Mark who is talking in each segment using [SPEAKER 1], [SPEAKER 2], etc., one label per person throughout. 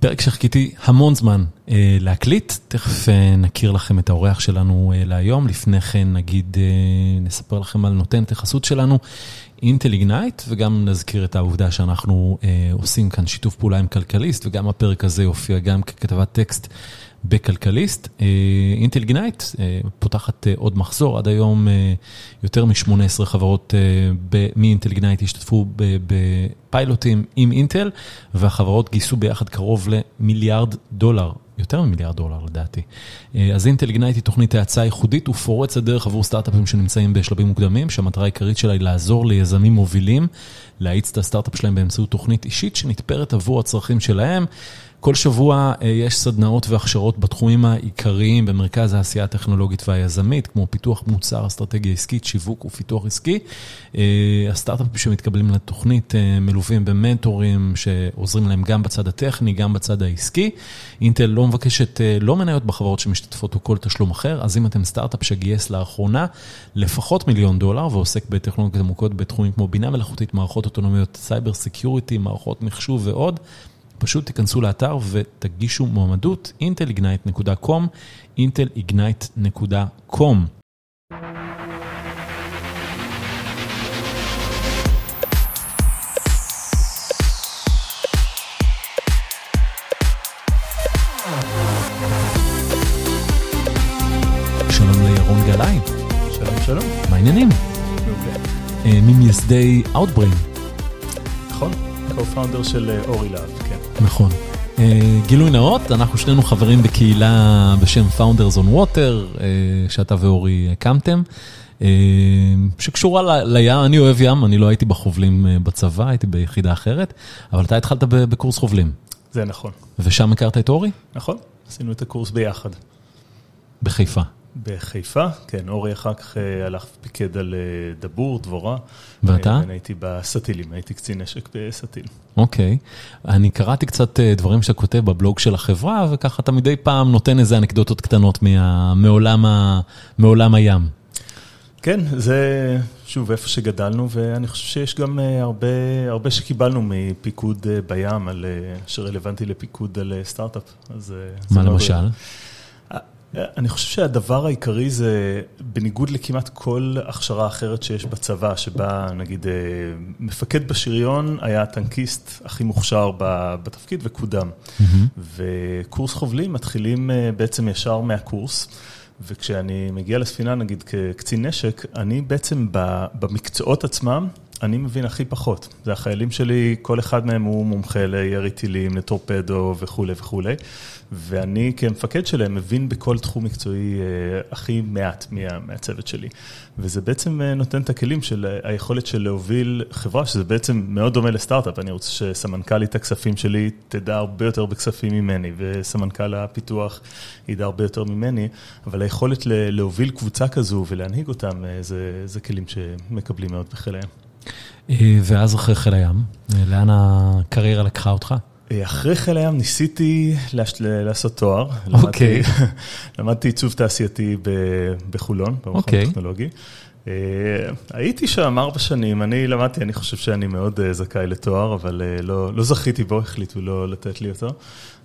[SPEAKER 1] פרק שחיכיתי המון זמן להקליט, תכף אה, נכיר לכם את האורח שלנו אה, להיום, לפני כן נגיד, אה, נספר לכם על נותנת החסות שלנו, אינטל איגנייט, וגם נזכיר את העובדה שאנחנו אה, עושים כאן שיתוף פעולה עם כלכליסט, וגם הפרק הזה יופיע גם ככתבת טקסט בכלכליסט. אינטל איגנייט פותחת אה, עוד מחזור, עד היום אה, יותר מ-18 חברות אה, מאינטל איגנייט השתתפו בפיילוטים עם אינטל, והחברות גייסו ביחד קרוב למיליארד דולר. יותר ממיליארד דולר לדעתי. אז אינטל איגנייט היא תוכנית האצה ייחודית ופורצת דרך עבור סטארט-אפים שנמצאים בשלבים מוקדמים, שהמטרה העיקרית שלה היא לעזור ליזמים מובילים להאיץ את הסטארט-אפ שלהם באמצעות תוכנית אישית שנתפרת עבור הצרכים שלהם. כל שבוע אה, יש סדנאות והכשרות בתחומים העיקריים במרכז העשייה הטכנולוגית והיזמית, כמו פיתוח מוצר, אסטרטגיה עסקית, שיווק ופיתוח עסקי. אה, הסטארט-אפים שמתקבלים לתוכנית אה, מלווים במנטורים שעוזרים להם גם בצד הטכני, גם בצד העסקי. אינטל לא מבקשת לא מניות בחברות שמשתתפות או כל תשלום אחר, אז אם אתם סטארט-אפ שגייס לאחרונה לפחות מיליון דולר ועוסק בטכנולוגיות עמוקות בתחומים כמו בינה מלאכותית, מערכות אוטונומיות, cyber security, מערכות מחשוב ועוד, פשוט תיכנסו לאתר ותגישו מועמדות, intelignite.com, intelignite.com. שלום. מה העניינים?
[SPEAKER 2] מעולה.
[SPEAKER 1] אה, ממייסדי Outbrain.
[SPEAKER 2] נכון, co-founder של אה, אורי להב, כן.
[SPEAKER 1] נכון. אה, גילוי נאות, אנחנו שנינו חברים בקהילה בשם Founders on Water, אה, שאתה ואורי הקמתם, אה, שקשורה לים, אני אוהב ים, אני לא הייתי בחובלים בצבא, הייתי ביחידה אחרת, אבל אתה התחלת בקורס חובלים.
[SPEAKER 2] זה נכון.
[SPEAKER 1] ושם הכרת את אורי?
[SPEAKER 2] נכון, עשינו את הקורס ביחד.
[SPEAKER 1] בחיפה.
[SPEAKER 2] בחיפה, כן, אורי אחר כך הלך ופיקד על דבור, דבורה.
[SPEAKER 1] ואתה?
[SPEAKER 2] אני הייתי בסטילים, הייתי קצין נשק בסטיל.
[SPEAKER 1] אוקיי, אני קראתי קצת דברים שאתה כותב בבלוג של החברה, וככה אתה מדי פעם נותן איזה אנקדוטות קטנות מעולם הים.
[SPEAKER 2] כן, זה שוב איפה שגדלנו, ואני חושב שיש גם הרבה, הרבה שקיבלנו מפיקוד בים, על, שרלוונטי לפיקוד על סטארט-אפ.
[SPEAKER 1] מה למשל?
[SPEAKER 2] אני חושב שהדבר העיקרי זה, בניגוד לכמעט כל הכשרה אחרת שיש בצבא, שבה נגיד מפקד בשריון היה הטנקיסט הכי מוכשר בתפקיד וקודם. Mm-hmm. וקורס חובלים מתחילים בעצם ישר מהקורס. וכשאני מגיע לספינה, נגיד כקצין נשק, אני בעצם במקצועות עצמם, אני מבין הכי פחות. זה החיילים שלי, כל אחד מהם הוא מומחה לירי טילים, לטורפדו וכולי וכולי. ואני כמפקד שלהם מבין בכל תחום מקצועי הכי מעט מהצוות שלי. וזה בעצם נותן את הכלים של היכולת של להוביל חברה, שזה בעצם מאוד דומה לסטארט-אפ. אני רוצה שסמנכ"לית הכספים שלי תדע הרבה יותר בכספים ממני, וסמנכ"ל הפיתוח ידע הרבה יותר ממני, אבל היכולת להוביל קבוצה כזו ולהנהיג אותם, זה, זה כלים שמקבלים מאוד בחיל הים.
[SPEAKER 1] ואז אחרי חיל הים, לאן הקריירה לקחה אותך?
[SPEAKER 2] אחרי חיל הים ניסיתי לעשות תואר.
[SPEAKER 1] אוקיי.
[SPEAKER 2] למדתי עיצוב תעשייתי בחולון, במכון טכנולוגי. הייתי שם ארבע שנים, אני למדתי, אני חושב שאני מאוד זכאי לתואר, אבל לא זכיתי בו, החליטו לא לתת לי אותו.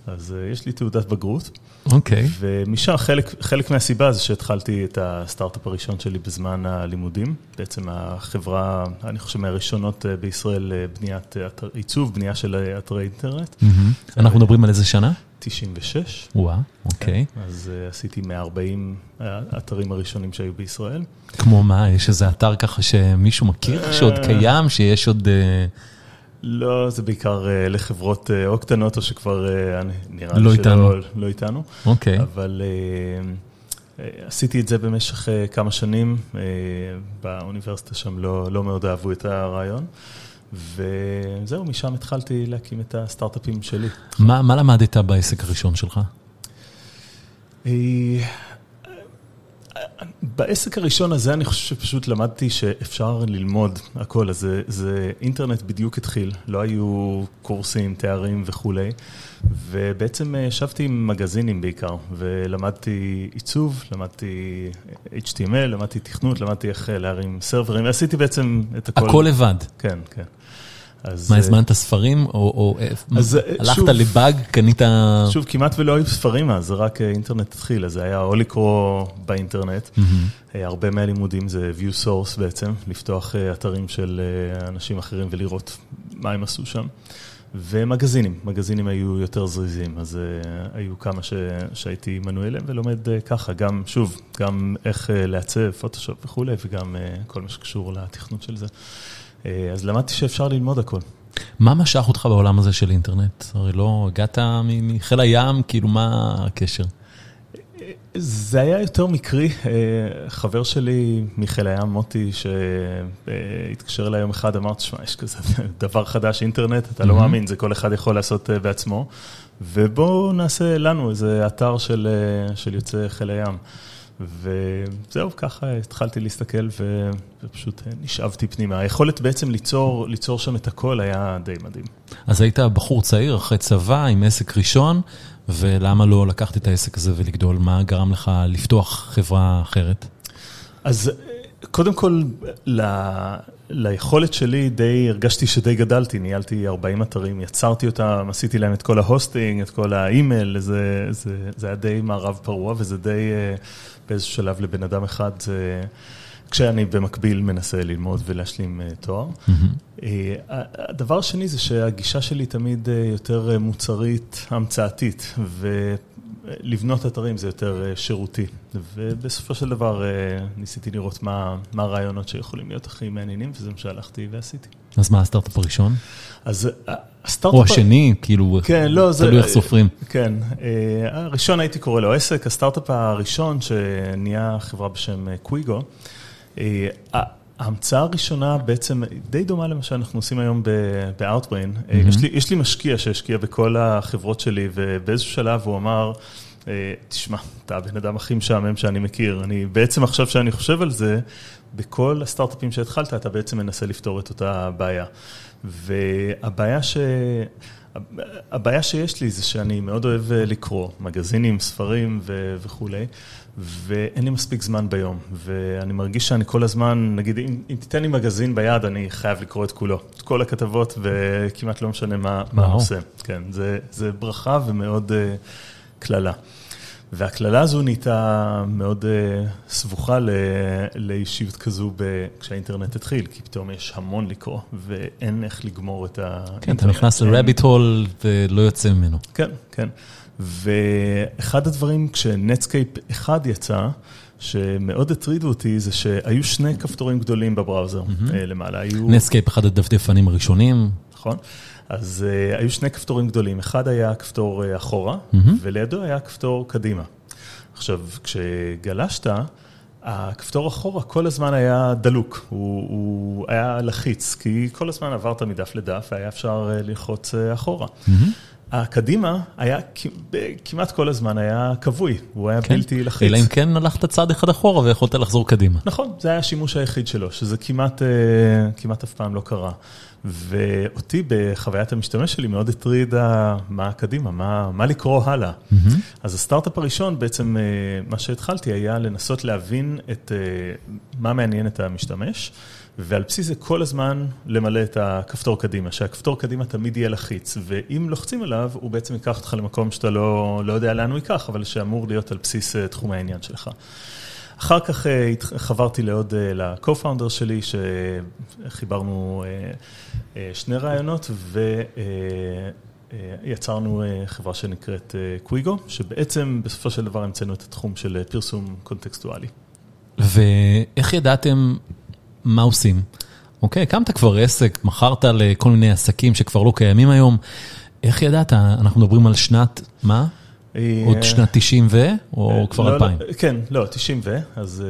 [SPEAKER 2] אז יש לי תעודת בגרות.
[SPEAKER 1] אוקיי.
[SPEAKER 2] ומשם חלק, חלק מהסיבה זה שהתחלתי את הסטארט-אפ הראשון שלי בזמן הלימודים. בעצם החברה, אני חושב, מהראשונות בישראל, בניית עיצוב, בנייה של אתרי אינטרנט.
[SPEAKER 1] אנחנו מדברים על איזה שנה?
[SPEAKER 2] 96.
[SPEAKER 1] וואה, אוקיי.
[SPEAKER 2] אז עשיתי 140 האתרים הראשונים שהיו בישראל.
[SPEAKER 1] כמו מה? יש איזה אתר ככה שמישהו מכיר, שעוד קיים, שיש עוד...
[SPEAKER 2] לא, זה בעיקר לחברות או קטנות או שכבר נראה
[SPEAKER 1] לי שלא
[SPEAKER 2] לא איתנו.
[SPEAKER 1] אוקיי.
[SPEAKER 2] אבל עשיתי את זה במשך כמה שנים, באוניברסיטה שם לא מאוד אהבו את הרעיון. וזהו, משם התחלתי להקים את הסטארט-אפים שלי.
[SPEAKER 1] מה למדת בעסק הראשון שלך?
[SPEAKER 2] בעסק הראשון הזה אני חושב שפשוט למדתי שאפשר ללמוד הכל, אז זה אינטרנט בדיוק התחיל, לא היו קורסים, תארים וכולי, ובעצם ישבתי עם מגזינים בעיקר, ולמדתי עיצוב, למדתי HTML, למדתי תכנות, למדתי איך להרים סרברים, ועשיתי בעצם את הכל.
[SPEAKER 1] הכל לבד.
[SPEAKER 2] כן, כן.
[SPEAKER 1] מה, הזמנת ספרים, או הלכת לבאג, קנית...
[SPEAKER 2] שוב, כמעט ולא היו ספרים אז, רק אינטרנט התחיל, אז זה היה או לקרוא באינטרנט. הרבה מהלימודים זה view source בעצם, לפתוח אתרים של אנשים אחרים ולראות מה הם עשו שם. ומגזינים, מגזינים היו יותר זריזים, אז היו כמה שהייתי מנוי אליהם ולומד ככה, גם, שוב, גם איך לעצב, פוטושופ וכולי, וגם כל מה שקשור לתכנות של זה. אז למדתי שאפשר ללמוד הכל.
[SPEAKER 1] מה משך אותך בעולם הזה של אינטרנט? הרי לא הגעת מחיל הים, כאילו מה הקשר?
[SPEAKER 2] זה היה יותר מקרי, חבר שלי מחיל הים, מוטי, שהתקשר אליי יום אחד, אמר, תשמע, יש כזה דבר חדש, אינטרנט, אתה לא מאמין, זה כל אחד יכול לעשות בעצמו, ובואו נעשה לנו איזה אתר של יוצאי חיל הים. וזהו, ככה התחלתי להסתכל ופשוט נשאבתי פנימה. היכולת בעצם ליצור, ליצור שם את הכל היה די מדהים.
[SPEAKER 1] אז היית בחור צעיר, אחרי צבא, עם עסק ראשון, ולמה לא לקחת את העסק הזה ולגדול? מה גרם לך לפתוח חברה אחרת?
[SPEAKER 2] אז קודם כל, ל... ליכולת שלי די, הרגשתי שדי גדלתי, ניהלתי 40 אתרים, יצרתי אותם, עשיתי להם את כל ה hosting, את כל האימייל, זה, זה, זה היה די מערב פרוע וזה די באיזשהו שלב לבן אדם אחד, כשאני במקביל מנסה ללמוד ולהשלים תואר. Mm-hmm. הדבר השני זה שהגישה שלי תמיד יותר מוצרית, המצאתית, ולבנות אתרים זה יותר שירותי. ובסופו של דבר ניסיתי לראות מה הרעיונות שיכולים להיות הכי מעניינים, וזה מה שהלכתי ועשיתי.
[SPEAKER 1] אז מה הסטארט-אפ הראשון?
[SPEAKER 2] אז הסטארט-אפ...
[SPEAKER 1] או השני, כאילו, תלוי איך סופרים.
[SPEAKER 2] כן, הראשון הייתי קורא לו עסק, הסטארט-אפ הראשון שנהיה חברה בשם קוויגו, ההמצאה הראשונה בעצם די דומה למה שאנחנו עושים היום ב-Outbrain. יש לי משקיע שהשקיע בכל החברות שלי, ובאיזשהו שלב הוא אמר, תשמע, אתה הבן אדם הכי משעמם שאני מכיר. אני בעצם עכשיו שאני חושב על זה, בכל הסטארט-אפים שהתחלת, אתה בעצם מנסה לפתור את אותה בעיה. והבעיה ש... הבעיה שיש לי זה שאני מאוד אוהב לקרוא מגזינים, ספרים וכולי, ואין לי מספיק זמן ביום, ואני מרגיש שאני כל הזמן, נגיד, אם, אם תיתן לי מגזין ביד, אני חייב לקרוא את כולו, את כל הכתבות, וכמעט לא משנה מה הנושא. כן, זה, זה ברכה ומאוד קללה. והקללה הזו נהייתה מאוד סבוכה לאישיות כזו כשהאינטרנט התחיל, כי פתאום יש המון לקרוא, ואין איך לגמור את האינטרנט.
[SPEAKER 1] כן, אתה נכנס ל-rabbit hole ולא יוצא ממנו.
[SPEAKER 2] כן, כן. ואחד הדברים, כשנטסקייפ אחד יצא, שמאוד הטרידו אותי, זה שהיו שני כפתורים גדולים ב browser למעלה.
[SPEAKER 1] נטסקייפ אחד הדפדפנים הראשונים.
[SPEAKER 2] נכון. אז היו שני כפתורים גדולים, אחד היה כפתור אחורה, ולידו היה כפתור קדימה. עכשיו, כשגלשת, הכפתור אחורה כל הזמן היה דלוק, הוא היה לחיץ, כי כל הזמן עברת מדף לדף והיה אפשר ללחוץ אחורה. הקדימה היה כמעט כל הזמן היה כבוי, הוא היה בלתי לחיץ.
[SPEAKER 1] אלא אם כן הלכת צעד אחד אחורה ויכולת לחזור קדימה.
[SPEAKER 2] נכון, זה היה השימוש היחיד שלו, שזה כמעט אף פעם לא קרה. ואותי בחוויית המשתמש שלי מאוד הטרידה מה קדימה, מה לקרוא הלאה. אז הסטארט-אפ הראשון, בעצם מה שהתחלתי היה לנסות להבין את מה מעניין את המשתמש, ועל בסיס זה כל הזמן למלא את הכפתור קדימה, שהכפתור קדימה תמיד יהיה לחיץ, ואם לוחצים עליו, הוא בעצם ייקח אותך למקום שאתה לא יודע לאן הוא ייקח, אבל שאמור להיות על בסיס תחום העניין שלך. אחר כך חברתי לעוד, ל-co-founder שלי, שחיברנו שני רעיונות, ויצרנו חברה שנקראת קוויגו, שבעצם בסופו של דבר המצאנו את התחום של פרסום קונטקסטואלי.
[SPEAKER 1] ואיך ידעתם מה עושים? אוקיי, הקמת כבר עסק, מכרת לכל מיני עסקים שכבר לא קיימים היום, איך ידעת? אנחנו מדברים על שנת, מה? עוד שנת 90 ו? או כבר 2000?
[SPEAKER 2] כן, לא, 90 ו, אז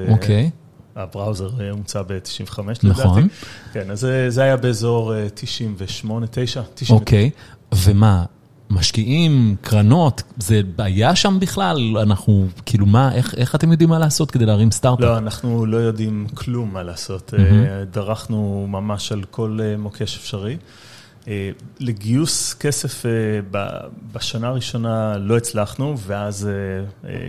[SPEAKER 2] הבראוזר הומצא ב-95 לדעתי.
[SPEAKER 1] נכון.
[SPEAKER 2] כן, אז זה היה באזור 98, 9, 99.
[SPEAKER 1] אוקיי, ומה, משקיעים, קרנות, זה בעיה שם בכלל? אנחנו, כאילו מה, איך אתם יודעים מה לעשות כדי להרים סטארט-אפ?
[SPEAKER 2] לא, אנחנו לא יודעים כלום מה לעשות. דרכנו ממש על כל מוקש אפשרי. לגיוס כסף בשנה הראשונה לא הצלחנו, ואז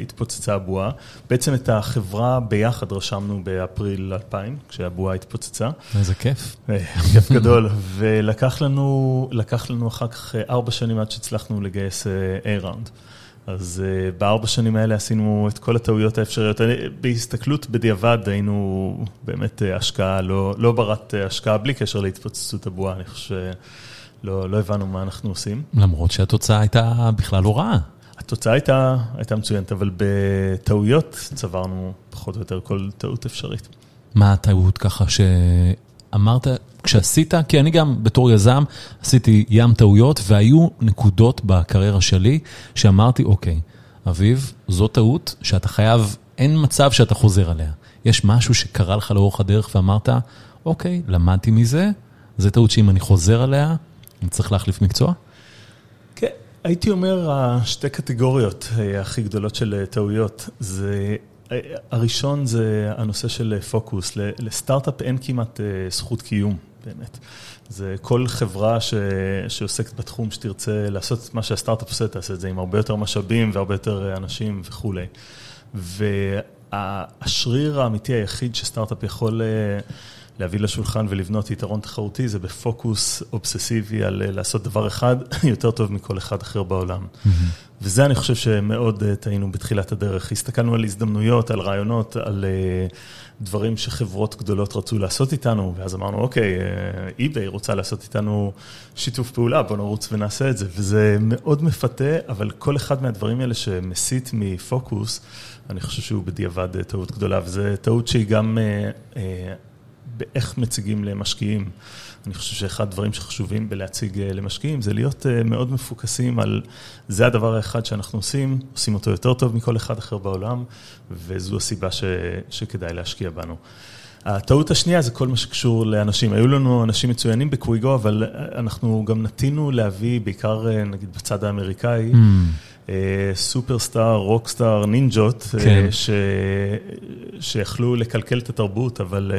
[SPEAKER 2] התפוצצה הבועה. בעצם את החברה ביחד רשמנו באפריל 2000, כשהבועה התפוצצה.
[SPEAKER 1] איזה כיף.
[SPEAKER 2] כיף גדול. ולקח לנו, לנו אחר כך ארבע שנים עד שהצלחנו לגייס A-Round. אז בארבע שנים האלה עשינו את כל הטעויות האפשריות. בהסתכלות בדיעבד היינו באמת השקעה, לא, לא ברת השקעה בלי קשר להתפוצצות הבועה, אני חושב שלא לא הבנו מה אנחנו עושים.
[SPEAKER 1] למרות שהתוצאה הייתה בכלל לא רעה.
[SPEAKER 2] התוצאה הייתה, הייתה מצוינת, אבל בטעויות צברנו פחות או יותר כל טעות אפשרית.
[SPEAKER 1] מה הטעות ככה שאמרת כשעשית, כי אני גם בתור יזם עשיתי ים טעויות והיו נקודות בקריירה שלי שאמרתי, אוקיי, אביב, זו טעות שאתה חייב, אין מצב שאתה חוזר עליה. יש משהו שקרה לך לאורך הדרך ואמרת, אוקיי, למדתי מזה, זו טעות שאם אני חוזר עליה, אני צריך להחליף מקצוע?
[SPEAKER 2] כן, הייתי אומר, שתי קטגוריות הכי גדולות של טעויות, זה... הראשון זה הנושא של פוקוס, לסטארט-אפ אין כמעט זכות קיום. באמת. זה כל חברה ש... שעוסקת בתחום שתרצה לעשות את מה שהסטארט-אפ עושה, תעשה את זה עם הרבה יותר משאבים והרבה יותר אנשים וכולי. והשריר האמיתי היחיד שסטארט-אפ יכול להביא לשולחן ולבנות יתרון תחרותי, זה בפוקוס אובססיבי על לעשות דבר אחד יותר טוב מכל אחד אחר בעולם. וזה אני חושב שמאוד טעינו בתחילת הדרך. הסתכלנו על הזדמנויות, על רעיונות, על דברים שחברות גדולות רצו לעשות איתנו, ואז אמרנו, אוקיי, אי-ביי רוצה לעשות איתנו שיתוף פעולה, בוא נרוץ ונעשה את זה. וזה מאוד מפתה, אבל כל אחד מהדברים האלה שמסית מפוקוס, אני חושב שהוא בדיעבד טעות גדולה, וזו טעות שהיא גם באיך מציגים למשקיעים. אני חושב שאחד הדברים שחשובים בלהציג למשקיעים זה להיות מאוד מפוקסים על זה הדבר האחד שאנחנו עושים, עושים אותו יותר טוב מכל אחד אחר בעולם, וזו הסיבה ש, שכדאי להשקיע בנו. הטעות השנייה זה כל מה שקשור לאנשים. היו לנו אנשים מצוינים בקוויגו, אבל אנחנו גם נטינו להביא, בעיקר נגיד בצד האמריקאי, סופרסטאר, רוקסטאר, נינג'ות, שיכלו לקלקל את התרבות, אבל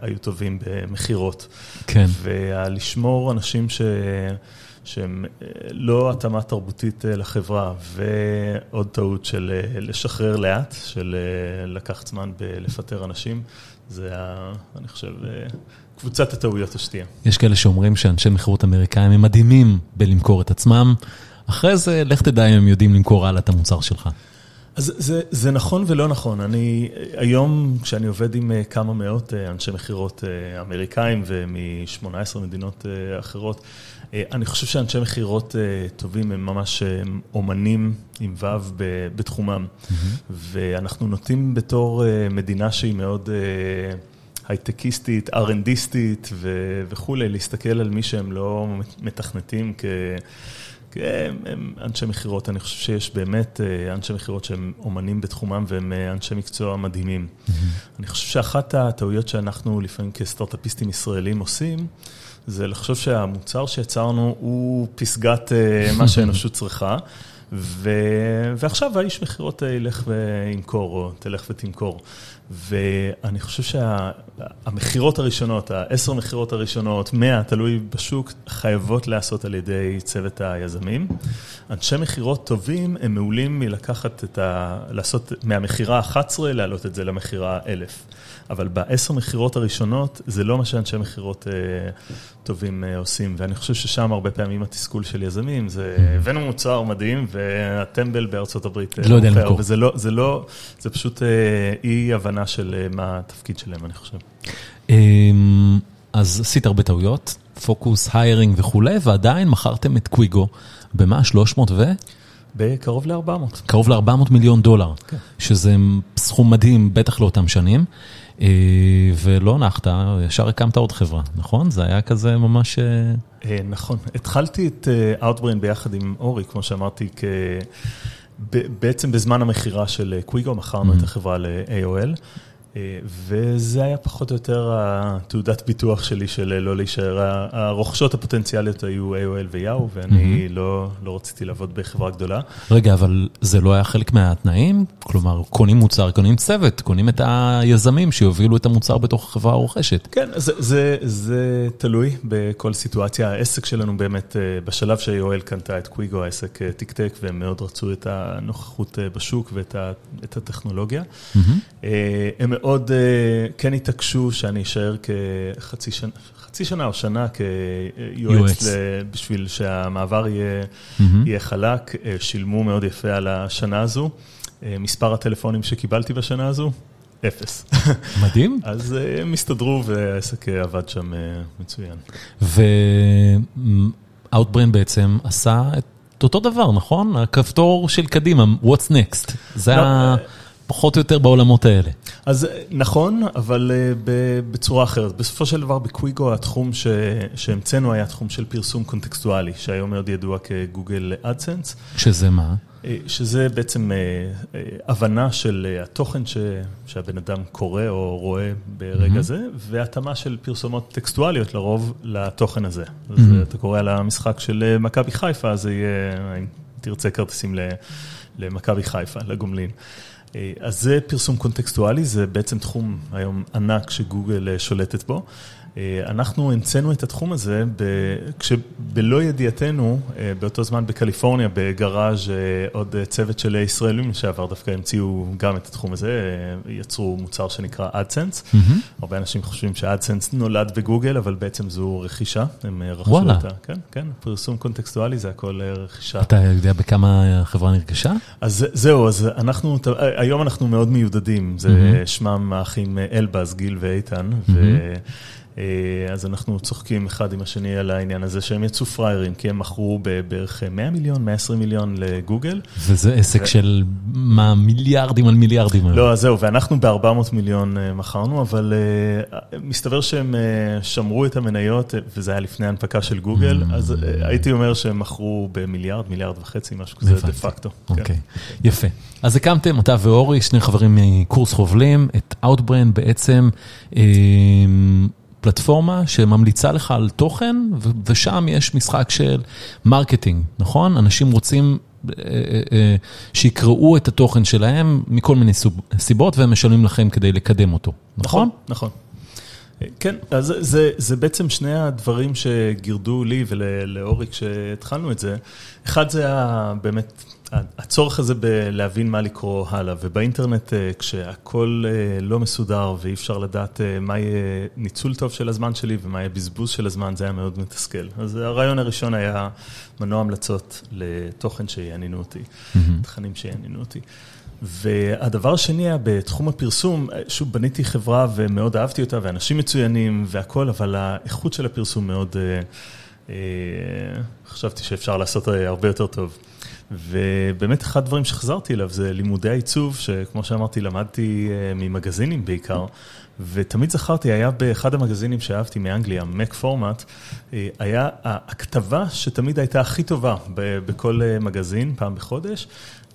[SPEAKER 2] היו טובים במכירות.
[SPEAKER 1] כן.
[SPEAKER 2] ולשמור אנשים שהם לא התאמה תרבותית לחברה, ועוד טעות של לשחרר לאט, של לקחת זמן בלפטר אנשים, זה, אני חושב, קבוצת הטעויות השתייה.
[SPEAKER 1] יש כאלה שאומרים שאנשי מכירות אמריקאים הם מדהימים בלמכור את עצמם. אחרי זה, לך תדע אם הם יודעים למכור הלאה את המוצר שלך.
[SPEAKER 2] אז זה, זה נכון ולא נכון. אני, היום, כשאני עובד עם כמה מאות אנשי מכירות אמריקאים ומ-18 מדינות אחרות, אני חושב שאנשי מכירות טובים הם ממש אומנים עם וו בתחומם. Mm-hmm. ואנחנו נוטים בתור מדינה שהיא מאוד הייטקיסטית, ארנדיסטית וכולי, להסתכל על מי שהם לא מתכנתים כ... הם אנשי מכירות, אני חושב שיש באמת אנשי מכירות שהם אומנים בתחומם והם אנשי מקצוע מדהימים. אני חושב שאחת הטעויות שאנחנו לפעמים כסטארט-אפיסטים ישראלים עושים, זה לחשוב שהמוצר שיצרנו הוא פסגת מה שהאנושות צריכה, ועכשיו האיש מכירות ילך וימכור או תלך ותמכור. ואני חושב שהמכירות הראשונות, העשר מכירות הראשונות, מאה, תלוי בשוק, חייבות להיעשות על ידי צוות היזמים. אנשי מכירות טובים הם מעולים מלקחת את ה... לעשות מהמכירה ה-11, להעלות את זה למכירה ה-1000. אבל בעשר מכירות הראשונות, זה לא מה שאנשי מכירות טובים עושים. ואני חושב ששם הרבה פעמים התסכול של יזמים, זה הבאנו מוצר מדהים, והטמבל בארצות הברית
[SPEAKER 1] לא יודע למכור.
[SPEAKER 2] וזה לא, זה לא, זה פשוט אי הבנה של מה התפקיד שלהם, אני חושב.
[SPEAKER 1] אז עשית הרבה טעויות, פוקוס, היירינג וכולי, ועדיין מכרתם את קוויגו, במה? 300 ו?
[SPEAKER 2] בקרוב ל-400.
[SPEAKER 1] קרוב ל-400 מיליון דולר, כן. שזה סכום מדהים, בטח לאותם שנים. ולא נחת, ישר הקמת עוד חברה, נכון? זה היה כזה ממש...
[SPEAKER 2] נכון. התחלתי את Outbrain ביחד עם אורי, כמו שאמרתי, בעצם בזמן המכירה של קוויגו, מכרנו את החברה ל-AOL. וזה היה פחות או יותר התעודת ביטוח שלי של לא להישאר, הרוכשות הפוטנציאליות היו AOL ויאו, ואני לא רציתי לעבוד בחברה גדולה.
[SPEAKER 1] רגע, אבל זה לא היה חלק מהתנאים? כלומר, קונים מוצר, קונים צוות, קונים את היזמים שיובילו את המוצר בתוך החברה הרוכשת.
[SPEAKER 2] כן, זה תלוי בכל סיטואציה. העסק שלנו באמת, בשלב ש-AOL קנתה את קוויגו, העסק תקתק, והם מאוד רצו את הנוכחות בשוק ואת הטכנולוגיה. הם מאוד כן התעקשו שאני אשאר כחצי שנה או שנה כיועץ בשביל שהמעבר יהיה חלק, שילמו מאוד יפה על השנה הזו. מספר הטלפונים שקיבלתי בשנה הזו, אפס.
[SPEAKER 1] מדהים.
[SPEAKER 2] אז הם הסתדרו והעסק עבד שם מצוין.
[SPEAKER 1] ו-Outbrain בעצם עשה את אותו דבר, נכון? הכפתור של קדימה, What's Next. זה ה... פחות או יותר בעולמות האלה.
[SPEAKER 2] אז נכון, אבל בצורה אחרת. בסופו של דבר בקוויגו התחום שהמצאנו היה תחום של פרסום קונטקסטואלי, שהיום מאוד ידוע כגוגל אדסנס.
[SPEAKER 1] שזה מה?
[SPEAKER 2] שזה בעצם הבנה של התוכן שהבן אדם קורא או רואה ברגע זה, והתאמה של פרסומות טקסטואליות לרוב לתוכן הזה. אז אתה קורא על המשחק של מכבי חיפה, אז זה יהיה, אם תרצה כרטיסים למכבי חיפה, לגומלין. אז זה פרסום קונטקסטואלי, זה בעצם תחום היום ענק שגוגל שולטת בו. אנחנו המצאנו את התחום הזה, כשבלא ידיעתנו, באותו זמן בקליפורניה, בגראז' עוד צוות של ישראלים לשעבר, דווקא המציאו גם את התחום הזה, יצרו מוצר שנקרא אדסנס. הרבה אנשים חושבים שאדסנס נולד בגוגל, אבל בעצם זו רכישה, הם רכשו אותה. כן, כן, פרסום קונטקסטואלי זה הכל רכישה.
[SPEAKER 1] אתה יודע בכמה החברה נרכשה?
[SPEAKER 2] אז זהו, אז אנחנו, היום אנחנו מאוד מיודדים, זה שמם האחים אלבז, גיל ואיתן. אז אנחנו צוחקים אחד עם השני על העניין הזה שהם יצאו פריירים, כי הם מכרו בערך 100 מיליון, 120 מיליון לגוגל.
[SPEAKER 1] וזה עסק של מה, מיליארדים על מיליארדים.
[SPEAKER 2] לא, אז זהו, ואנחנו ב-400 מיליון מכרנו, אבל מסתבר שהם שמרו את המניות, וזה היה לפני הנפקה של גוגל, אז הייתי אומר שהם מכרו במיליארד, מיליארד וחצי, משהו כזה דה פקטו.
[SPEAKER 1] אוקיי, יפה. אז הקמתם, אתה ואורי, שני חברים מקורס חובלים, את Outbrain בעצם. פלטפורמה שממליצה לך על תוכן, ושם יש משחק של marketing, נכון? אנשים רוצים שיקראו את התוכן שלהם מכל מיני סיבות, והם משלמים לכם כדי לקדם אותו, נכון?
[SPEAKER 2] נכון. כן, אז זה בעצם שני הדברים שגירדו לי ולאורי כשהתחלנו את זה. אחד זה באמת... הצורך הזה בלהבין מה לקרוא הלאה, ובאינטרנט כשהכול לא מסודר ואי אפשר לדעת מה יהיה ניצול טוב של הזמן שלי ומה יהיה בזבוז של הזמן, זה היה מאוד מתסכל. אז הרעיון הראשון היה מנוע המלצות לתוכן שיעניינו אותי, תכנים שיעניינו אותי. והדבר השני היה בתחום הפרסום, שוב, בניתי חברה ומאוד אהבתי אותה, ואנשים מצוינים והכול, אבל האיכות של הפרסום מאוד, חשבתי שאפשר לעשות הרבה יותר טוב. ובאמת אחד הדברים שחזרתי אליו זה לימודי העיצוב, שכמו שאמרתי, למדתי ממגזינים בעיקר, ותמיד זכרתי, היה באחד המגזינים שאהבתי מאנגליה, Mac Format, היה הכתבה שתמיד הייתה הכי טובה בכל מגזין, פעם בחודש,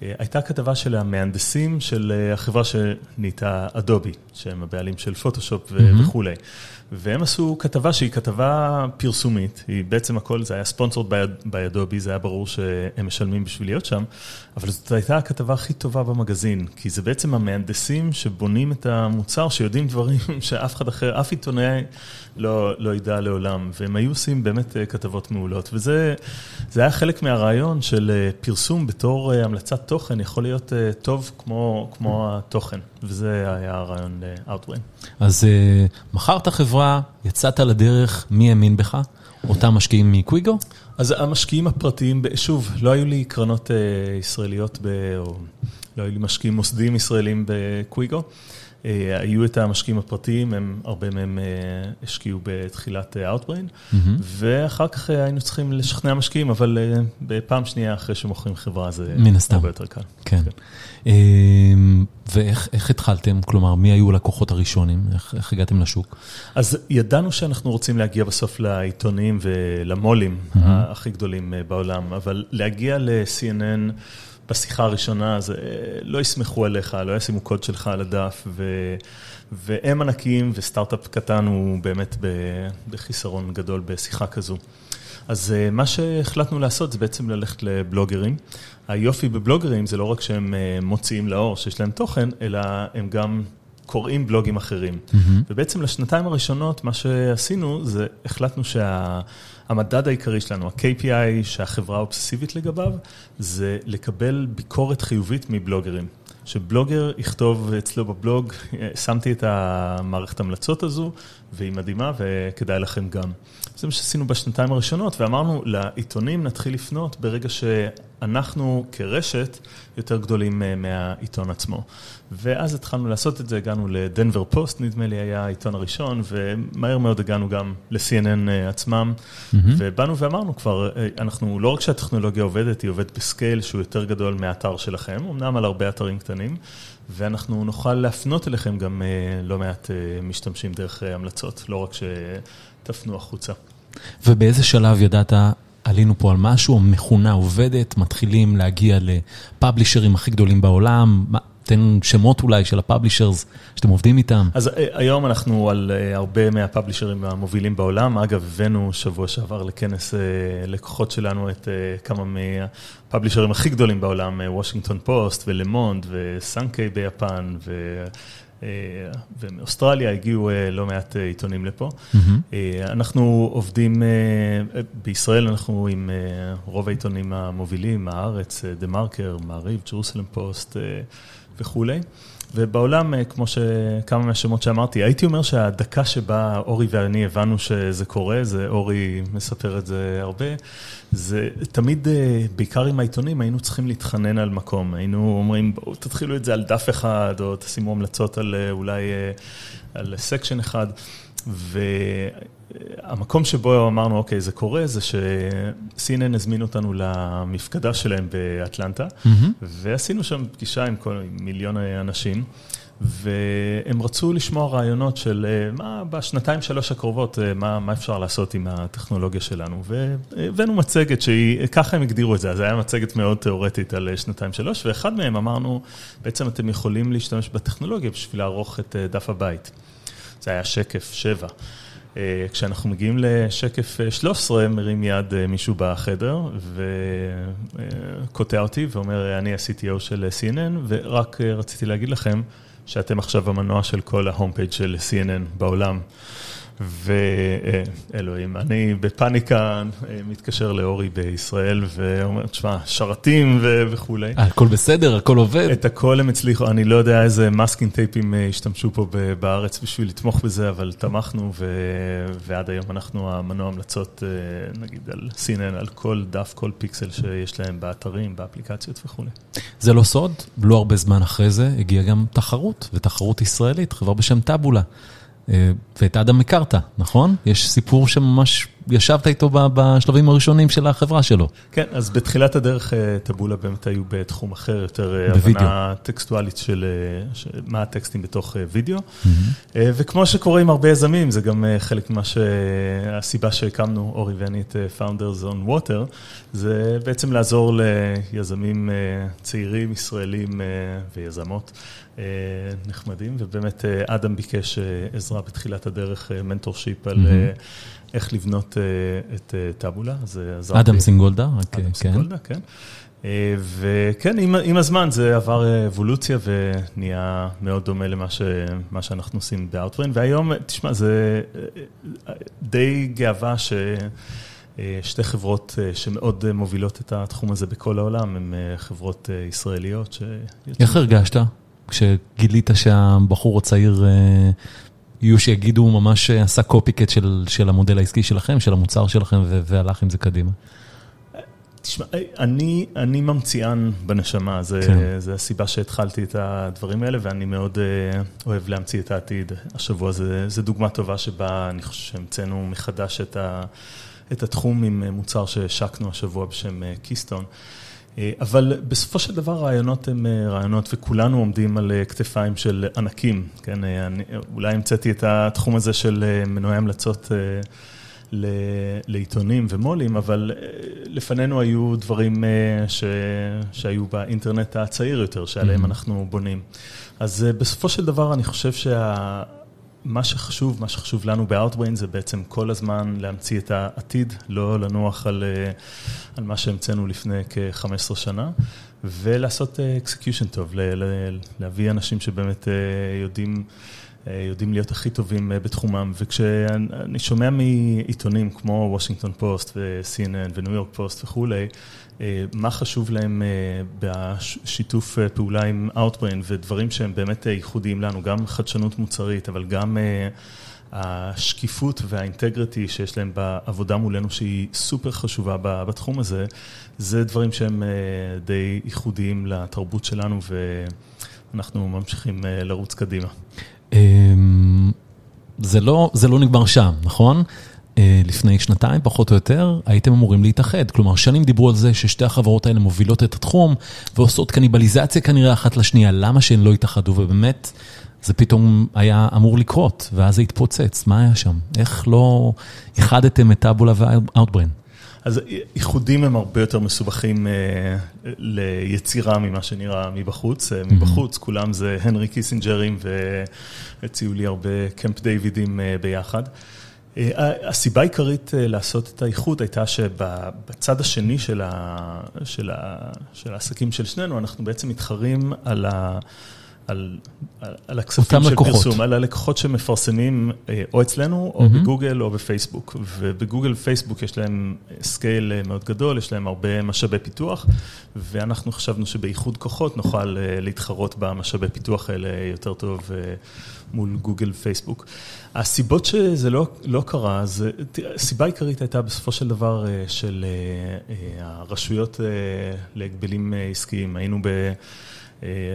[SPEAKER 2] הייתה כתבה של המהנדסים של החברה שנהייתה אדובי, שהם הבעלים של פוטושופ וכולי. והם עשו כתבה שהיא כתבה פרסומית, היא בעצם הכל, זה היה ספונסורד by Adobe, זה היה ברור שהם משלמים בשביל להיות שם, אבל זאת הייתה הכתבה הכי טובה במגזין, כי זה בעצם המהנדסים שבונים את המוצר, שיודעים דברים שאף אחד אחר, אף עיתונאי לא ידע לעולם, והם היו עושים באמת כתבות מעולות, וזה היה חלק מהרעיון של פרסום בתור המלצת תוכן, יכול להיות טוב כמו התוכן, וזה היה הרעיון ל-Outbrain.
[SPEAKER 1] אז מכרת חברה, יצאת לדרך, מי האמין בך? אותם משקיעים מקוויגו?
[SPEAKER 2] אז המשקיעים הפרטיים, שוב, לא היו לי קרנות ישראליות, או לא היו לי משקיעים מוסדיים ישראלים בקוויגו. היו את המשקיעים הפרטיים, הרבה מהם השקיעו בתחילת Outbrain, ואחר כך היינו צריכים לשכנע משקיעים, אבל בפעם שנייה אחרי שמוכרים חברה זה הרבה יותר קל.
[SPEAKER 1] כן. ואיך התחלתם? כלומר, מי היו הלקוחות הראשונים? איך הגעתם לשוק?
[SPEAKER 2] אז ידענו שאנחנו רוצים להגיע בסוף לעיתונים ולמו"לים הכי גדולים בעולם, אבל להגיע ל-CNN בשיחה הראשונה, אז לא יסמכו עליך, לא ישימו קוד שלך על הדף, ו... והם ענקיים וסטארט-אפ קטן הוא באמת בחיסרון גדול בשיחה כזו. אז מה שהחלטנו לעשות זה בעצם ללכת לבלוגרים. היופי בבלוגרים זה לא רק שהם מוציאים לאור שיש להם תוכן, אלא הם גם קוראים בלוגים אחרים. Mm-hmm. ובעצם לשנתיים הראשונות, מה שעשינו זה החלטנו שהמדד העיקרי שלנו, ה-KPI שהחברה אובססיבית לגביו, זה לקבל ביקורת חיובית מבלוגרים. שבלוגר יכתוב אצלו בבלוג, שמתי את המערכת המלצות הזו, והיא מדהימה וכדאי לכם גם. זה מה שעשינו בשנתיים הראשונות, ואמרנו לעיתונים נתחיל לפנות ברגע שאנחנו כרשת יותר גדולים מהעיתון עצמו. ואז התחלנו לעשות את זה, הגענו לדנבר פוסט, נדמה לי היה העיתון הראשון, ומהר מאוד הגענו גם ל-CNN עצמם, mm-hmm. ובאנו ואמרנו כבר, אנחנו, לא רק שהטכנולוגיה עובדת, היא עובדת בסקייל שהוא יותר גדול מהאתר שלכם, אמנם על הרבה אתרים קטנים, ואנחנו נוכל להפנות אליכם גם לא מעט משתמשים דרך המלצות, לא רק שתפנו החוצה.
[SPEAKER 1] ובאיזה שלב ידעת, עלינו פה על משהו, המכונה עובדת, מתחילים להגיע לפאבלישרים הכי גדולים בעולם, תן שמות אולי של הפאבלישרס שאתם עובדים איתם.
[SPEAKER 2] אז היום אנחנו על הרבה מהפאבלישרים המובילים בעולם. אגב, הבאנו שבוע שעבר לכנס לקוחות שלנו את כמה מהפאבלישרים הכי גדולים בעולם, וושינגטון פוסט ולמונד וסנקיי ביפן ומאוסטרליה הגיעו לא מעט עיתונים לפה. אנחנו עובדים, בישראל אנחנו עם רוב העיתונים המובילים, הארץ, דה מרקר, מעריב, ג'רוסלם פוסט. וכולי. ובעולם, כמו שכמה מהשמות שאמרתי, הייתי אומר שהדקה שבה אורי ואני הבנו שזה קורה, זה אורי מספר את זה הרבה, זה תמיד, בעיקר עם העיתונים, היינו צריכים להתחנן על מקום. היינו אומרים, בואו תתחילו את זה על דף אחד, או תשימו המלצות על אולי, על סקשן אחד. והמקום שבו אמרנו, אוקיי, זה קורה, זה ש-CNN הזמינו אותנו למפקדה שלהם באטלנטה, mm-hmm. ועשינו שם פגישה עם כל מיליון אנשים, והם רצו לשמוע רעיונות של מה בשנתיים שלוש הקרובות, מה, מה אפשר לעשות עם הטכנולוגיה שלנו. והבאנו מצגת שהיא, ככה הם הגדירו את זה, אז זו הייתה מצגת מאוד תיאורטית על שנתיים שלוש, ואחד מהם אמרנו, בעצם אתם יכולים להשתמש בטכנולוגיה בשביל לערוך את דף הבית. זה היה שקף 7. כשאנחנו מגיעים לשקף 13, מרים יד מישהו בחדר וקוטע אותי ואומר, אני ה-CTO של CNN, ורק רציתי להגיד לכם שאתם עכשיו המנוע של כל ה home page של CNN בעולם. ואלוהים, אני בפאניקה מתקשר לאורי בישראל ואומר, תשמע, שרתים וכולי.
[SPEAKER 1] הכל בסדר, הכל עובד.
[SPEAKER 2] את הכל הם הצליחו, אני לא יודע איזה masking tape ים השתמשו פה בארץ בשביל לתמוך בזה, אבל תמכנו ועד היום אנחנו המנוע המלצות, נגיד על CNN, על כל דף, כל פיקסל שיש להם באתרים, באפליקציות וכולי.
[SPEAKER 1] זה לא סוד, לא הרבה זמן אחרי זה הגיעה גם תחרות, ותחרות ישראלית, חברה בשם טאבולה. ואת אדם הכרת, נכון? יש סיפור שממש ישבת איתו בשלבים הראשונים של החברה שלו.
[SPEAKER 2] כן, אז בתחילת הדרך טבולה באמת היו בתחום אחר, יותר הבנה טקסטואלית של מה הטקסטים בתוך וידאו. וכמו שקורה עם הרבה יזמים, זה גם חלק ממה שהסיבה שהקמנו, אורי ואני את Founders on Water, זה בעצם לעזור ליזמים צעירים, ישראלים ויזמות. נחמדים, ובאמת אדם ביקש עזרה בתחילת הדרך, mentorship על איך לבנות את טאבולה, אז עזרתי.
[SPEAKER 1] אדם סינגולדה,
[SPEAKER 2] אדם סינגולדה, כן. וכן, עם הזמן זה עבר אבולוציה ונהיה מאוד דומה למה שאנחנו עושים ב-Outbrain, והיום, תשמע, זה די גאווה ש... שתי חברות שמאוד מובילות את התחום הזה בכל העולם, הן חברות ישראליות.
[SPEAKER 1] איך הרגשת? כשגילית שהבחור הצעיר, יהיו שיגידו, ממש עשה קופיקט של המודל העסקי שלכם, של המוצר שלכם, והלך עם זה קדימה.
[SPEAKER 2] תשמע, אני ממציאן בנשמה, זה הסיבה שהתחלתי את הדברים האלה, ואני מאוד אוהב להמציא את העתיד. השבוע זה דוגמה טובה שבה אני חושב שהמצאנו מחדש את התחום עם מוצר שהשקנו השבוע בשם קיסטון. אבל בסופו של דבר רעיונות הם רעיונות וכולנו עומדים על כתפיים של ענקים, כן, אולי המצאתי את התחום הזה של מנועי המלצות לעיתונים ומו"לים, אבל לפנינו היו דברים ש... שהיו באינטרנט הצעיר יותר, שעליהם mm-hmm. אנחנו בונים. אז בסופו של דבר אני חושב שה... מה שחשוב, מה שחשוב לנו ב-Outbrain זה בעצם כל הזמן להמציא את העתיד, לא לנוח על, על מה שהמצאנו לפני כ-15 שנה, ולעשות execution טוב, להביא אנשים שבאמת יודעים... יודעים להיות הכי טובים בתחומם, וכשאני שומע מעיתונים כמו וושינגטון פוסט ו-CNN וניו יורק פוסט וכולי, מה חשוב להם בשיתוף פעולה עם Outbrain ודברים שהם באמת ייחודיים לנו, גם חדשנות מוצרית, אבל גם השקיפות והאינטגריטי שיש להם בעבודה מולנו, שהיא סופר חשובה בתחום הזה, זה דברים שהם די ייחודיים לתרבות שלנו ואנחנו ממשיכים לרוץ קדימה.
[SPEAKER 1] זה לא, זה לא נגמר שם, נכון? לפני שנתיים, פחות או יותר, הייתם אמורים להתאחד. כלומר, שנים דיברו על זה ששתי החברות האלה מובילות את התחום ועושות קניבליזציה כנראה אחת לשנייה. למה שהן לא התאחדו? ובאמת, זה פתאום היה אמור לקרות, ואז זה התפוצץ. מה היה שם? איך לא איחדתם את טאבולה ואוטברן?
[SPEAKER 2] אז איחודים הם הרבה יותר מסובכים ליצירה ממה שנראה מבחוץ. מבחוץ, כולם זה הנרי קיסינג'רים, והציעו לי הרבה קמפ דיווידים ביחד. הסיבה העיקרית לעשות את האיחוד הייתה שבצד השני של העסקים של שנינו, אנחנו בעצם מתחרים על ה... על על הכספים של פרסום, על הלקוחות שמפרסמים או אצלנו, או בגוגל, או בפייסבוק. ובגוגל ופייסבוק יש להם scale מאוד גדול, יש להם הרבה משאבי פיתוח, ואנחנו חשבנו שבאיחוד כוחות נוכל להתחרות במשאבי פיתוח האלה יותר טוב מול גוגל ופייסבוק. הסיבות שזה לא לא קרה, הסיבה העיקרית הייתה בסופו של דבר של הרשויות להגבלים עסקיים. היינו ב...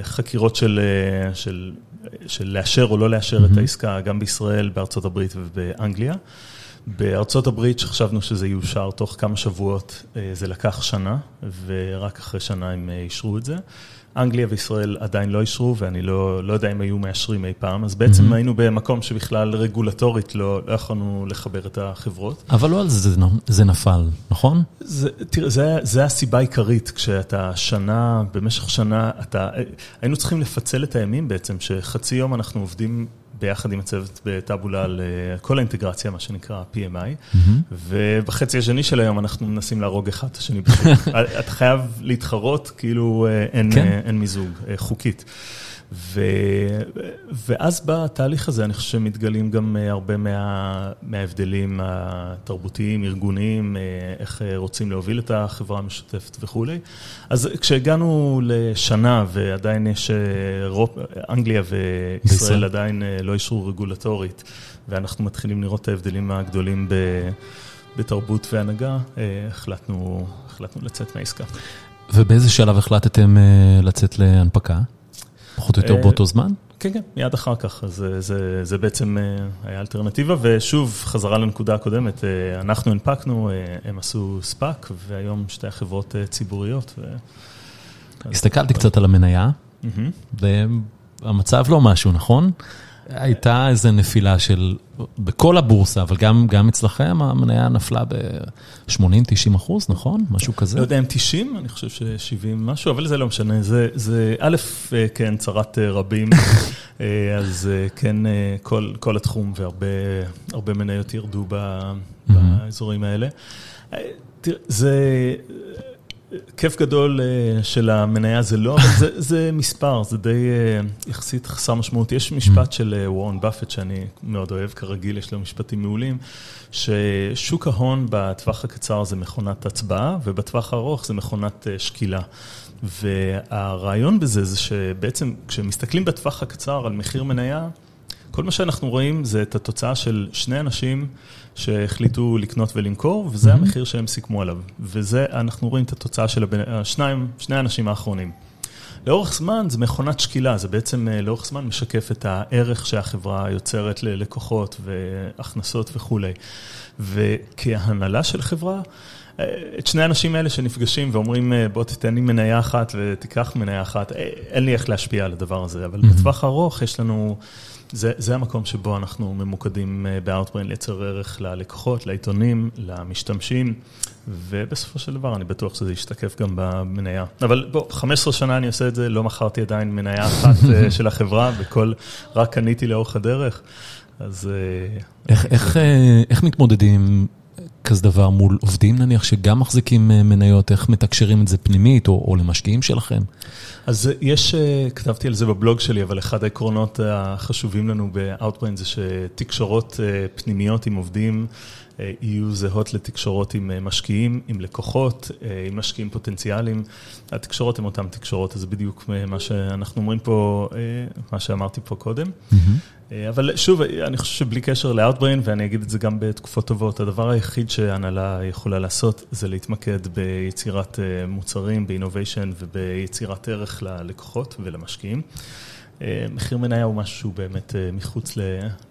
[SPEAKER 2] חקירות של של, של לאשר או לא לאשר mm-hmm. את העסקה, גם בישראל, בארצות הברית ובאנגליה. בארצות הברית, שחשבנו שזה יאושר תוך כמה שבועות, זה לקח שנה, ורק אחרי שנה הם אישרו את זה. אנגליה וישראל עדיין לא אישרו, ואני לא לא יודע אם היו מאשרים אי פעם, אז בעצם mm-hmm. היינו במקום שבכלל רגולטורית לא לא יכולנו לחבר את החברות.
[SPEAKER 1] אבל לא על זה זה נפל, נכון?
[SPEAKER 2] זה, תראה, זה זה הסיבה העיקרית, כשאתה שנה, במשך שנה, אתה, היינו צריכים לפצל את הימים בעצם, שחצי יום אנחנו עובדים ביחד עם הצוות בטאבולה על כל האינטגרציה, מה שנקרא PMI, ובחצי השני של היום אנחנו מנסים להרוג אחד את השני בשוק. אתה חייב להתחרות, כאילו אין מיזוג, חוקית. ואז בתהליך הזה אני חושב שמתגלים גם הרבה מההבדלים התרבותיים, ארגוניים, איך רוצים להוביל את החברה המשותפת וכולי. אז כשהגענו לשנה ועדיין יש, אנגליה וישראל עדיין לא אישרו רגולטורית, ואנחנו מתחילים לראות את ההבדלים הגדולים בתרבות והנהגה, החלטנו לצאת מהעסקה.
[SPEAKER 1] ובאיזה שלב החלטתם לצאת להנפקה? פחות או יותר באותו זמן?
[SPEAKER 2] כן, כן, מיד אחר כך, אז זה זה בעצם היה אלטרנטיבה, ושוב, חזרה לנקודה הקודמת, אנחנו הנפקנו, הם עשו ספאק, והיום שתי החברות ציבוריות.
[SPEAKER 1] הסתכלתי קצת על המניה, והמצב לא משהו, נכון? הייתה איזו נפילה של, בכל הבורסה, אבל גם גם אצלכם המניה נפלה ב-80-90 אחוז, נכון? משהו כזה?
[SPEAKER 2] לא יודע אם 90, אני חושב ש-70 משהו, אבל זה לא משנה. זה, זה א', כן, צרת רבים, אז כן, כל כל התחום והרבה מניות ירדו באזורים האלה. תראה, זה... כיף גדול של המניה זה לא, אבל זה זה מספר, זה די יחסית חסר משמעות. יש משפט של וורן באפט שאני מאוד אוהב, כרגיל יש לו משפטים מעולים, ששוק ההון בטווח הקצר זה מכונת הצבעה, ובטווח הארוך זה מכונת שקילה. והרעיון בזה זה שבעצם כשמסתכלים בטווח הקצר על מחיר מניה, כל מה שאנחנו רואים זה את התוצאה של שני אנשים שהחליטו לקנות ולמכור, וזה המחיר שהם סיכמו עליו. וזה, אנחנו רואים את התוצאה של השניים, שני האנשים האחרונים. לאורך זמן זה מכונת שקילה, זה בעצם לאורך זמן משקף את הערך שהחברה יוצרת ללקוחות והכנסות וכולי. וכהנהלה של חברה, את שני האנשים האלה שנפגשים ואומרים, בוא תתן לי מניה אחת ותיקח מניה אחת, אין לי איך להשפיע על הדבר הזה, אבל בטווח הארוך יש לנו... זה, זה המקום שבו אנחנו ממוקדים ב-Outbrain לייצר ערך ללקוחות, לעיתונים, למשתמשים, ובסופו של דבר אני בטוח שזה ישתקף גם במניה. אבל בוא, 15 שנה אני עושה את זה, לא מכרתי עדיין מניה אחת של החברה, וכל, רק קניתי לאורך הדרך, אז...
[SPEAKER 1] איך, איך, איך מתמודדים כזה דבר מול עובדים נניח שגם מחזיקים מניות, איך מתקשרים את זה פנימית או, או למשקיעים שלכם?
[SPEAKER 2] אז יש, כתבתי על זה בבלוג שלי, אבל אחד העקרונות החשובים לנו ב-Outbrain זה שתקשורות פנימיות עם עובדים יהיו זהות לתקשורות עם משקיעים, עם לקוחות, עם משקיעים פוטנציאליים. התקשורות הן אותן תקשורות, אז זה בדיוק מה שאנחנו אומרים פה, מה שאמרתי פה קודם. אבל שוב, אני חושב שבלי קשר ל-Outbrain, ואני אגיד את זה גם בתקופות טובות, הדבר היחיד שהנהלה יכולה לעשות זה להתמקד ביצירת מוצרים, ב-innovation וביצירת ערך ללקוחות ולמשקיעים. מחיר מניה הוא משהו שהוא באמת מחוץ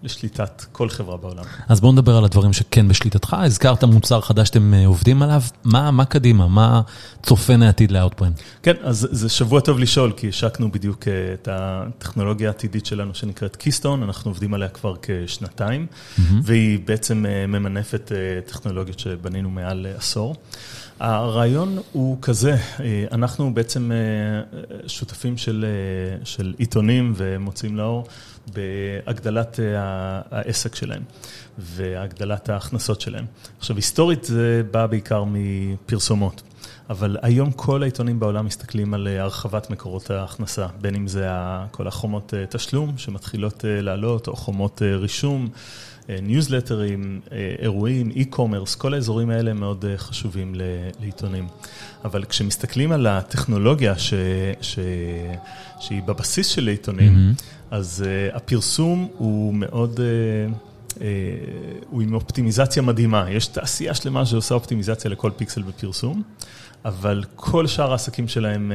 [SPEAKER 2] לשליטת כל חברה בעולם.
[SPEAKER 1] אז בואו נדבר על הדברים שכן בשליטתך, הזכרת מוצר חדש שאתם עובדים עליו, מה, מה קדימה, מה צופן העתיד ל-Outbrain?
[SPEAKER 2] כן, אז זה שבוע טוב לשאול, כי השקנו בדיוק את הטכנולוגיה העתידית שלנו שנקראת Keystone, אנחנו עובדים עליה כבר כשנתיים, mm-hmm. והיא בעצם ממנפת טכנולוגיות שבנינו מעל עשור. הרעיון הוא כזה, אנחנו בעצם שותפים של, של עיתונים ומוצאים לאור בהגדלת העסק שלהם והגדלת ההכנסות שלהם. עכשיו, היסטורית זה בא בעיקר מפרסומות, אבל היום כל העיתונים בעולם מסתכלים על הרחבת מקורות ההכנסה, בין אם זה כל החומות תשלום שמתחילות לעלות או חומות רישום. ניוזלטרים, אירועים, e-commerce, כל האזורים האלה מאוד חשובים לעיתונים. אבל כשמסתכלים על הטכנולוגיה ש... ש... שהיא בבסיס של עיתונים, mm-hmm. אז הפרסום הוא מאוד... הוא עם אופטימיזציה מדהימה, יש תעשייה שלמה שעושה אופטימיזציה לכל פיקסל בפרסום, אבל כל שאר העסקים שלהם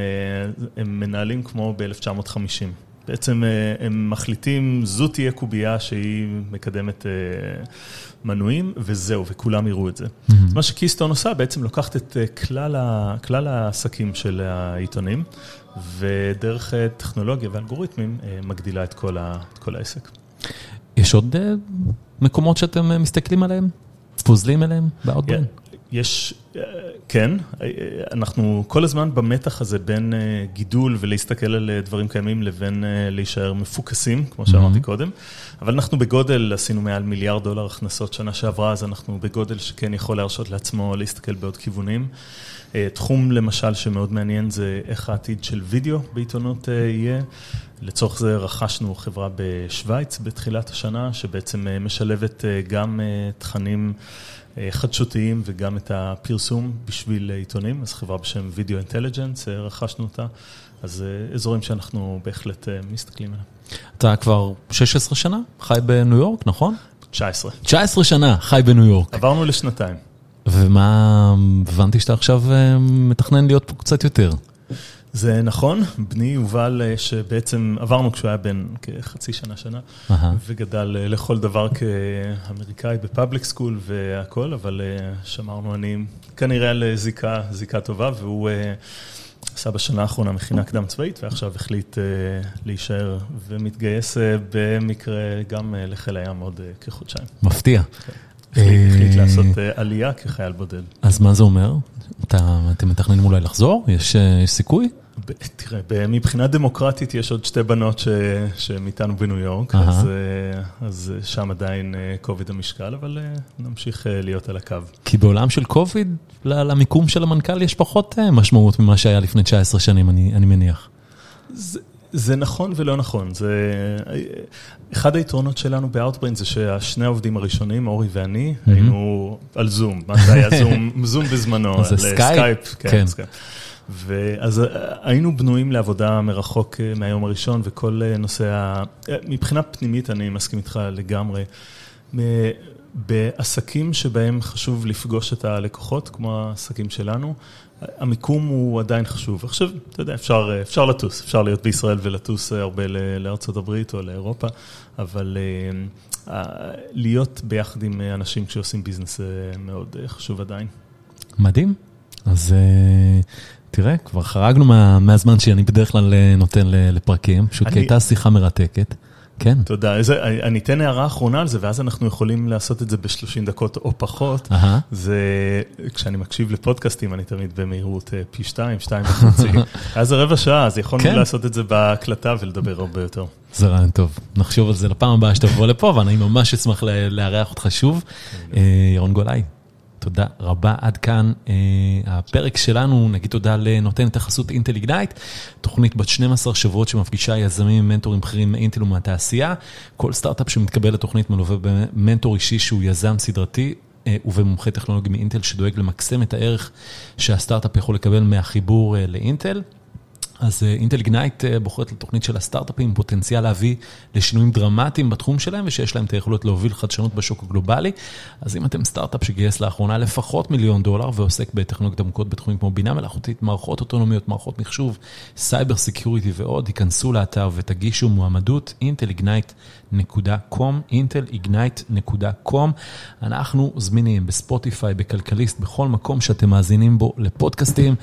[SPEAKER 2] הם מנהלים כמו ב-1950. בעצם הם מחליטים, זו תהיה קובייה שהיא מקדמת מנויים, וזהו, וכולם יראו את זה. Mm-hmm. מה שקיסטון עושה, בעצם לוקחת את כלל, ה, כלל העסקים של העיתונים, ודרך טכנולוגיה ואלגוריתמים מגדילה את כל, ה, את כל העסק.
[SPEAKER 1] יש עוד מקומות שאתם מסתכלים עליהם? פוזלים אליהם באוטברן?
[SPEAKER 2] יש, כן, אנחנו כל הזמן במתח הזה בין גידול ולהסתכל על דברים קיימים לבין להישאר מפוקסים, כמו שאמרתי קודם, אבל אנחנו בגודל, עשינו מעל מיליארד דולר הכנסות שנה שעברה, אז אנחנו בגודל שכן יכול להרשות לעצמו להסתכל בעוד כיוונים. תחום למשל שמאוד מעניין זה איך העתיד של וידאו בעיתונות יהיה. לצורך זה רכשנו חברה בשוויץ בתחילת השנה, שבעצם משלבת גם תכנים חדשותיים וגם את הפרסום בשביל עיתונים, אז חברה בשם Video Intelligence, רכשנו אותה, אז אזורים שאנחנו בהחלט מסתכלים עליהם.
[SPEAKER 1] אתה כבר 16 שנה חי בניו יורק, נכון?
[SPEAKER 2] 19.
[SPEAKER 1] 19 שנה חי בניו יורק.
[SPEAKER 2] עברנו לשנתיים.
[SPEAKER 1] ומה, הבנתי שאתה עכשיו מתכנן להיות פה קצת יותר.
[SPEAKER 2] זה נכון, בני יובל שבעצם עברנו כשהוא היה בן כחצי שנה, שנה, וגדל לכל דבר כאמריקאי בפאבליק סקול והכל, אבל שמרנו אני כנראה על זיקה, זיקה טובה, והוא עשה בשנה האחרונה מכינה קדם צבאית, ועכשיו החליט להישאר ומתגייס במקרה גם לחיל הים עוד כחודשיים.
[SPEAKER 1] מפתיע.
[SPEAKER 2] החליט לעשות עלייה כחייל בודד.
[SPEAKER 1] אז מה זה אומר? אתם מתכננים אולי לחזור? יש
[SPEAKER 2] תראה, מבחינה דמוקרטית יש עוד שתי בנות שהן איתנו בניו יורק, אז שם עדיין כובד המשקל, אבל נמשיך להיות על הקו.
[SPEAKER 1] כי בעולם של כובד, למיקום של המנכ"ל יש פחות משמעות ממה שהיה לפני 19 שנים, אני מניח.
[SPEAKER 2] זה נכון ולא נכון, זה... אחד היתרונות שלנו ב-Outbrain זה שהשני העובדים הראשונים, אורי ואני, היינו על זום, מה זה היה? זום, זום בזמנו,
[SPEAKER 1] זה סקייפ,
[SPEAKER 2] כן, סקייפ. ואז היינו בנויים לעבודה מרחוק מהיום הראשון, וכל נושא ה... מבחינה פנימית אני מסכים איתך לגמרי. בעסקים שבהם חשוב לפגוש את הלקוחות, כמו העסקים שלנו, המיקום הוא עדיין חשוב. עכשיו, אתה יודע, אפשר, אפשר לטוס, אפשר להיות בישראל ולטוס הרבה לארצות הברית או לאירופה, אבל להיות ביחד עם אנשים כשעושים ביזנס זה מאוד חשוב עדיין.
[SPEAKER 1] מדהים. אז תראה, כבר חרגנו מהזמן שאני בדרך כלל נותן לפרקים, פשוט כי הייתה שיחה מרתקת. כן.
[SPEAKER 2] תודה. איזה, אני אתן הערה אחרונה על זה, ואז אנחנו יכולים לעשות את זה ב-30 דקות או פחות. זה, כשאני מקשיב לפודקאסטים, אני תמיד במהירות אה, פי 2, 2 וחצי. אז זה רבע שעה, אז יכולנו
[SPEAKER 1] כן.
[SPEAKER 2] לעשות את זה בהקלטה ולדבר הרבה יותר.
[SPEAKER 1] זה רעיון טוב. נחשוב על זה לפעם הבאה שתבוא לפה, ואני ממש אשמח לארח אותך שוב. אה, ירון גולאי, תודה רבה. עד כאן אה, הפרק שלנו. נגיד תודה לנותנת החסות אינטל איגנייט, תוכנית בת 12 שבועות שמפגישה יזמים, מנטורים בכירים מאינטל ומהתעשייה. כל סטארט-אפ שמתקבל לתוכנית מלווה במנטור אישי שהוא יזם סדרתי. אה, ובמומחה טכנולוגי מאינטל שדואג למקסם את הערך שהסטארט-אפ יכול לקבל מהחיבור אה, לאינטל. אז אה, אינטל איגנייט אה, בוחרת לתוכנית של הסטארט-אפים פוטנציאל להביא לשינויים דרמטיים בתחום שלהם ושיש להם את היכולות להוביל חדשנות בשוק הגלובלי. אז אם אתם סטארט-אפ שגייס לאחרונה לפחות מיליון דולר ועוסק בטכנולוגיות עמוקות בתחומים כמו בינה מלאכותית, מערכות אוטונומיות, מערכות מחשוב, cyber security ועוד, היכנסו לאתר ותגישו מועמדות intelignite.com, intelignite.com. אנחנו זמינים בספוטיפיי, בכלכליסט, בכל מקום שאתם מאזינים בו לפודקאסטים.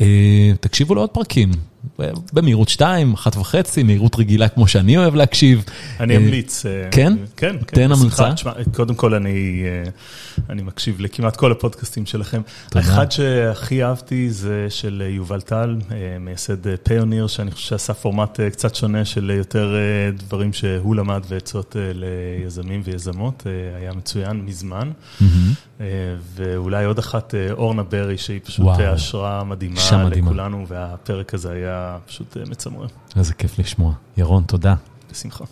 [SPEAKER 1] אה, תקשיבו לעוד פרקים. במהירות 2, 1.5, מהירות רגילה כמו שאני אוהב להקשיב.
[SPEAKER 2] אני
[SPEAKER 1] אה,
[SPEAKER 2] אמליץ. אה,
[SPEAKER 1] כן?
[SPEAKER 2] כן, כן.
[SPEAKER 1] תן
[SPEAKER 2] בשמחה.
[SPEAKER 1] המלצה.
[SPEAKER 2] קודם כל, אני אה, אני מקשיב לכמעט כל הפודקאסטים שלכם. האחד שהכי אהבתי זה של יובל טל, מייסד פיוניר, שאני חושב שעשה פורמט קצת שונה של יותר דברים שהוא למד ועצות ליזמים ויזמות. היה מצוין מזמן. ואולי עוד אחת, אורנה ברי, שהיא פשוט. אה, השראה
[SPEAKER 1] מדהימה.
[SPEAKER 2] לכולנו, והפרק הזה היה פשוט אה, מצמרר.
[SPEAKER 1] איזה כיף לשמוע. ירון, תודה.
[SPEAKER 2] בשמחה.